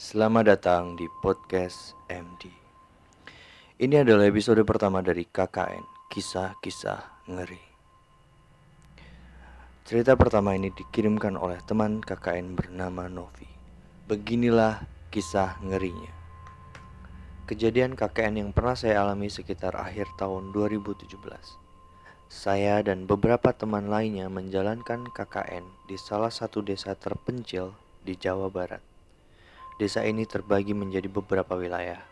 Selamat datang di podcast MD. Ini adalah episode pertama dari KKN, Kisah-Kisah Ngeri. Cerita pertama ini dikirimkan oleh teman KKN bernama Novi. Beginilah kisah ngerinya. Kejadian KKN yang pernah saya alami sekitar akhir tahun 2017. Saya dan beberapa teman lainnya menjalankan KKN di salah satu desa terpencil di Jawa Barat. Desa ini terbagi menjadi beberapa wilayah.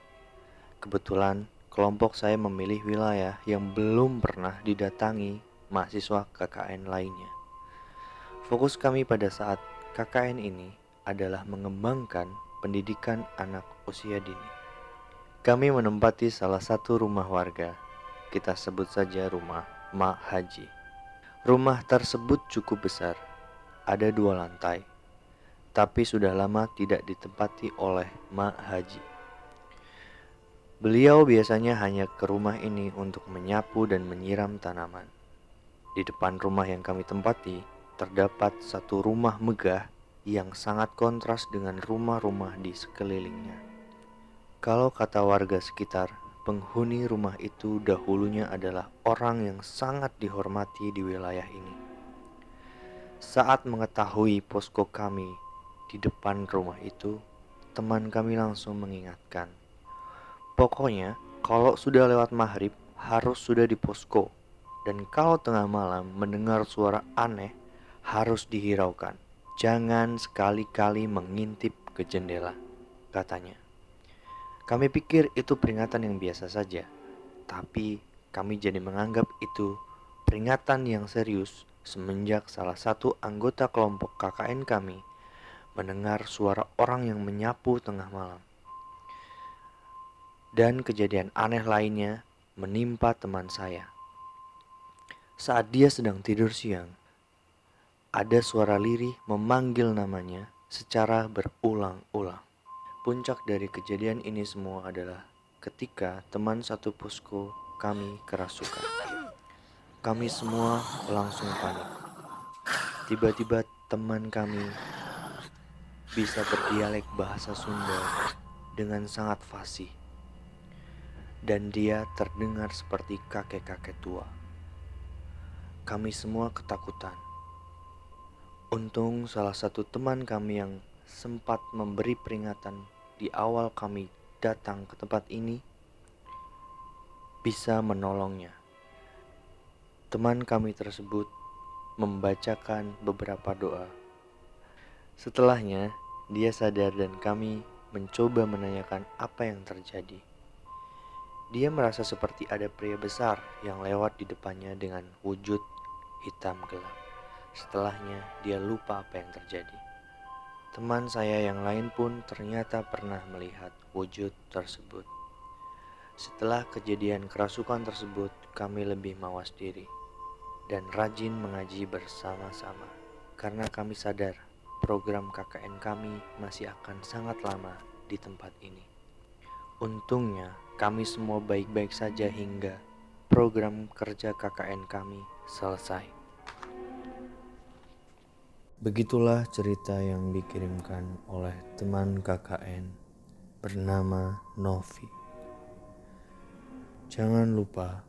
Kebetulan, kelompok saya memilih wilayah yang belum pernah didatangi mahasiswa KKN lainnya. Fokus kami pada saat KKN ini adalah mengembangkan pendidikan anak usia dini. Kami menempati salah satu rumah warga. Kita sebut saja rumah Mak Haji. Rumah tersebut cukup besar, ada dua lantai tapi sudah lama tidak ditempati oleh Mak Haji. Beliau biasanya hanya ke rumah ini untuk menyapu dan menyiram tanaman. Di depan rumah yang kami tempati, terdapat satu rumah megah yang sangat kontras dengan rumah-rumah di sekelilingnya. Kalau kata warga sekitar, penghuni rumah itu dahulunya adalah orang yang sangat dihormati di wilayah ini. Saat mengetahui posko kami di depan rumah itu, teman kami langsung mengingatkan. Pokoknya, kalau sudah lewat maghrib, harus sudah di posko. Dan kalau tengah malam mendengar suara aneh, harus dihiraukan. Jangan sekali-kali mengintip ke jendela, katanya. Kami pikir itu peringatan yang biasa saja, tapi kami jadi menganggap itu peringatan yang serius semenjak salah satu anggota kelompok KKN kami mendengar suara orang yang menyapu tengah malam. Dan kejadian aneh lainnya menimpa teman saya. Saat dia sedang tidur siang, ada suara lirih memanggil namanya secara berulang-ulang. Puncak dari kejadian ini semua adalah ketika teman satu posko kami kerasukan. Kami semua langsung panik. Tiba-tiba teman kami bisa berdialek bahasa Sunda dengan sangat fasih. Dan dia terdengar seperti kakek-kakek tua. Kami semua ketakutan. Untung salah satu teman kami yang sempat memberi peringatan di awal kami datang ke tempat ini bisa menolongnya. Teman kami tersebut membacakan beberapa doa Setelahnya, dia sadar dan kami mencoba menanyakan apa yang terjadi. Dia merasa seperti ada pria besar yang lewat di depannya dengan wujud hitam gelap. Setelahnya, dia lupa apa yang terjadi. Teman saya yang lain pun ternyata pernah melihat wujud tersebut. Setelah kejadian kerasukan tersebut, kami lebih mawas diri dan rajin mengaji bersama-sama karena kami sadar program KKN kami masih akan sangat lama di tempat ini. Untungnya, kami semua baik-baik saja hingga program kerja KKN kami selesai. Begitulah cerita yang dikirimkan oleh teman KKN bernama Novi. Jangan lupa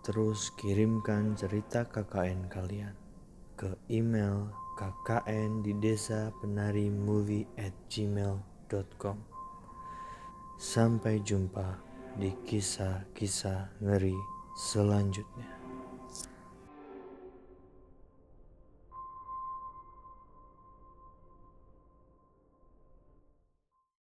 terus kirimkan cerita KKN kalian ke email kkn di desa penari movie at gmail.com Sampai jumpa di kisah-kisah ngeri selanjutnya.